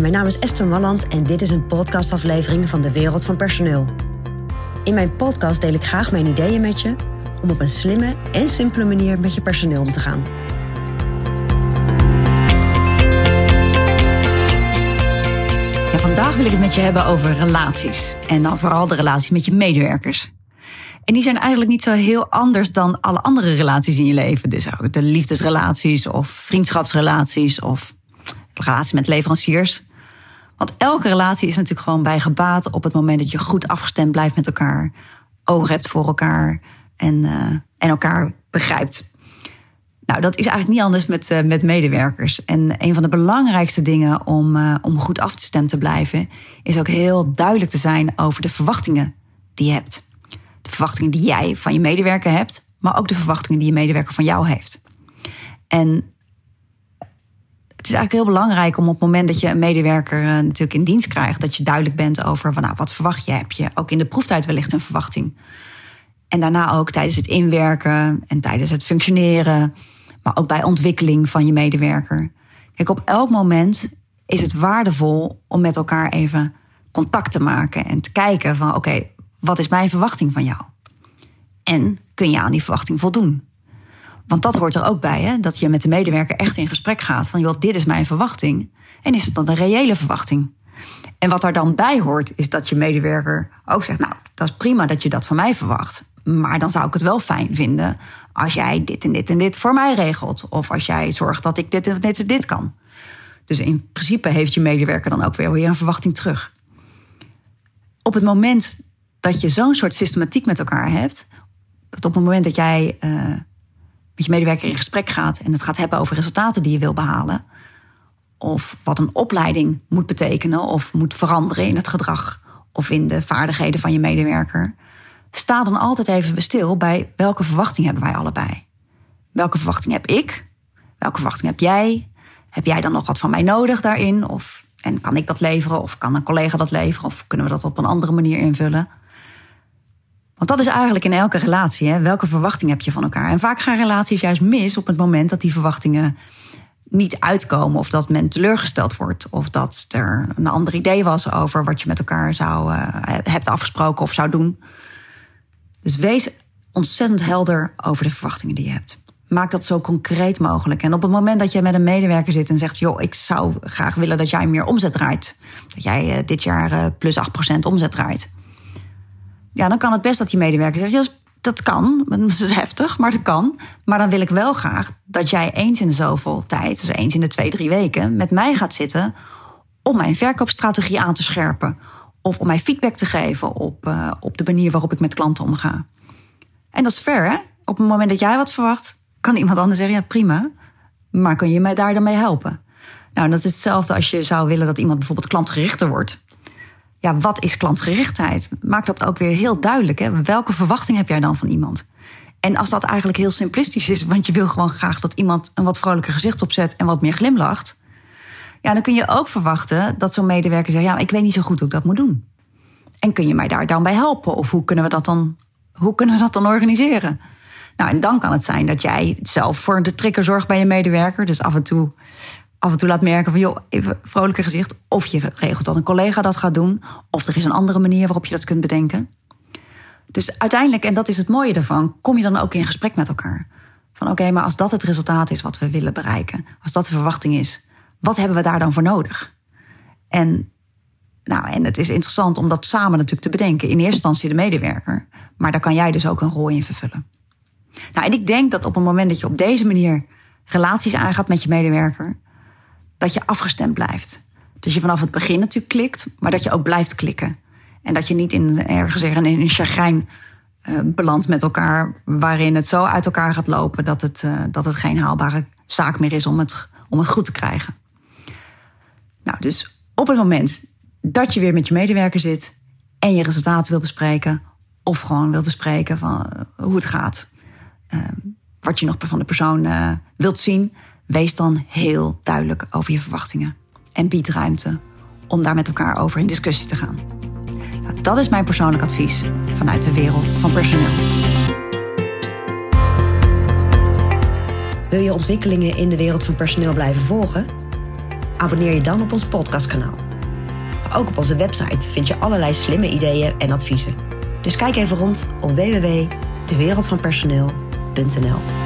Mijn naam is Esther Malland en dit is een podcastaflevering van de Wereld van Personeel. In mijn podcast deel ik graag mijn ideeën met je om op een slimme en simpele manier met je personeel om te gaan. Ja, vandaag wil ik het met je hebben over relaties. En dan vooral de relaties met je medewerkers. En die zijn eigenlijk niet zo heel anders dan alle andere relaties in je leven. Dus ook de liefdesrelaties of vriendschapsrelaties of relaties met leveranciers. Want elke relatie is natuurlijk gewoon bij gebaat op het moment dat je goed afgestemd blijft met elkaar, oog hebt voor elkaar en, uh, en elkaar begrijpt. Nou, dat is eigenlijk niet anders met, uh, met medewerkers. En een van de belangrijkste dingen om, uh, om goed af te blijven, is ook heel duidelijk te zijn over de verwachtingen die je hebt. De verwachtingen die jij van je medewerker hebt, maar ook de verwachtingen die je medewerker van jou heeft. En is eigenlijk heel belangrijk om op het moment dat je een medewerker uh, natuurlijk in dienst krijgt, dat je duidelijk bent over van, nou, wat verwacht je? Heb je ook in de proeftijd wellicht een verwachting? En daarna ook tijdens het inwerken en tijdens het functioneren, maar ook bij ontwikkeling van je medewerker. Kijk, op elk moment is het waardevol om met elkaar even contact te maken en te kijken van, oké, wat is mijn verwachting van jou? En kun je aan die verwachting voldoen? Want dat hoort er ook bij, hè? dat je met de medewerker echt in gesprek gaat van, joh, dit is mijn verwachting. En is het dan een reële verwachting? En wat daar dan bij hoort, is dat je medewerker ook zegt, nou, dat is prima dat je dat van mij verwacht. Maar dan zou ik het wel fijn vinden als jij dit en dit en dit voor mij regelt. Of als jij zorgt dat ik dit en dit en dit kan. Dus in principe heeft je medewerker dan ook weer een verwachting terug. Op het moment dat je zo'n soort systematiek met elkaar hebt, dat op het moment dat jij uh, met je medewerker in gesprek gaat en het gaat hebben over resultaten die je wil behalen, of wat een opleiding moet betekenen of moet veranderen in het gedrag of in de vaardigheden van je medewerker, sta dan altijd even stil bij welke verwachting hebben wij allebei. Welke verwachting heb ik? Welke verwachting heb jij? Heb jij dan nog wat van mij nodig daarin? Of, en kan ik dat leveren? Of kan een collega dat leveren? Of kunnen we dat op een andere manier invullen? Want dat is eigenlijk in elke relatie. Hè? Welke verwachting heb je van elkaar? En vaak gaan relaties juist mis op het moment dat die verwachtingen niet uitkomen. Of dat men teleurgesteld wordt. Of dat er een ander idee was over wat je met elkaar zou, uh, hebt afgesproken of zou doen. Dus wees ontzettend helder over de verwachtingen die je hebt. Maak dat zo concreet mogelijk. En op het moment dat je met een medewerker zit en zegt: joh, ik zou graag willen dat jij meer omzet draait. Dat jij uh, dit jaar uh, plus 8% omzet draait. Ja, dan kan het best dat die medewerker zegt: ja, dat kan. Dat is heftig, maar dat kan. Maar dan wil ik wel graag dat jij eens in zoveel tijd, dus eens in de twee, drie weken, met mij gaat zitten om mijn verkoopstrategie aan te scherpen. Of om mij feedback te geven op, uh, op de manier waarop ik met klanten omga. En dat is fair, hè? Op het moment dat jij wat verwacht, kan iemand anders zeggen: ja, prima. Maar kun je mij daar dan mee helpen? Nou, dat is hetzelfde als je zou willen dat iemand bijvoorbeeld klantgerichter wordt ja, wat is klantgerichtheid? Maak dat ook weer heel duidelijk. Hè? Welke verwachting heb jij dan van iemand? En als dat eigenlijk heel simplistisch is, want je wil gewoon graag dat iemand een wat vrolijker gezicht opzet en wat meer glimlacht. Ja, dan kun je ook verwachten dat zo'n medewerker zegt: Ja, ik weet niet zo goed hoe ik dat moet doen. En kun je mij daar dan bij helpen? Of hoe kunnen we dat dan, hoe kunnen we dat dan organiseren? Nou, en dan kan het zijn dat jij zelf voor de trigger zorgt bij je medewerker. Dus af en toe af en toe laat merken van joh, even vrolijker gezicht. Of je regelt dat een collega dat gaat doen. Of er is een andere manier waarop je dat kunt bedenken. Dus uiteindelijk, en dat is het mooie ervan, kom je dan ook in gesprek met elkaar. Van oké, maar als dat het resultaat is wat we willen bereiken, als dat de verwachting is, wat hebben we daar dan voor nodig? En, nou, en het is interessant om dat samen natuurlijk te bedenken. In eerste instantie de medewerker, maar daar kan jij dus ook een rol in vervullen. Nou, en ik denk dat op het moment dat je op deze manier relaties aangaat met je medewerker, dat je afgestemd blijft. Dus je vanaf het begin natuurlijk klikt, maar dat je ook blijft klikken. En dat je niet in, ergens in een chagrijn uh, belandt met elkaar, waarin het zo uit elkaar gaat lopen dat het, uh, dat het geen haalbare zaak meer is om het, om het goed te krijgen. Nou, dus op het moment dat je weer met je medewerker zit en je resultaten wil bespreken, of gewoon wil bespreken van uh, hoe het gaat, wat je nog van de persoon wilt zien, Wees dan heel duidelijk over je verwachtingen en bied ruimte om daar met elkaar over in discussie te gaan. Nou, dat is mijn persoonlijk advies vanuit de wereld van personeel. Wil je ontwikkelingen in de wereld van personeel blijven volgen? Abonneer je dan op ons podcastkanaal. Ook op onze website vind je allerlei slimme ideeën en adviezen. Dus kijk even rond op www.dewereldvanpersoneel.nl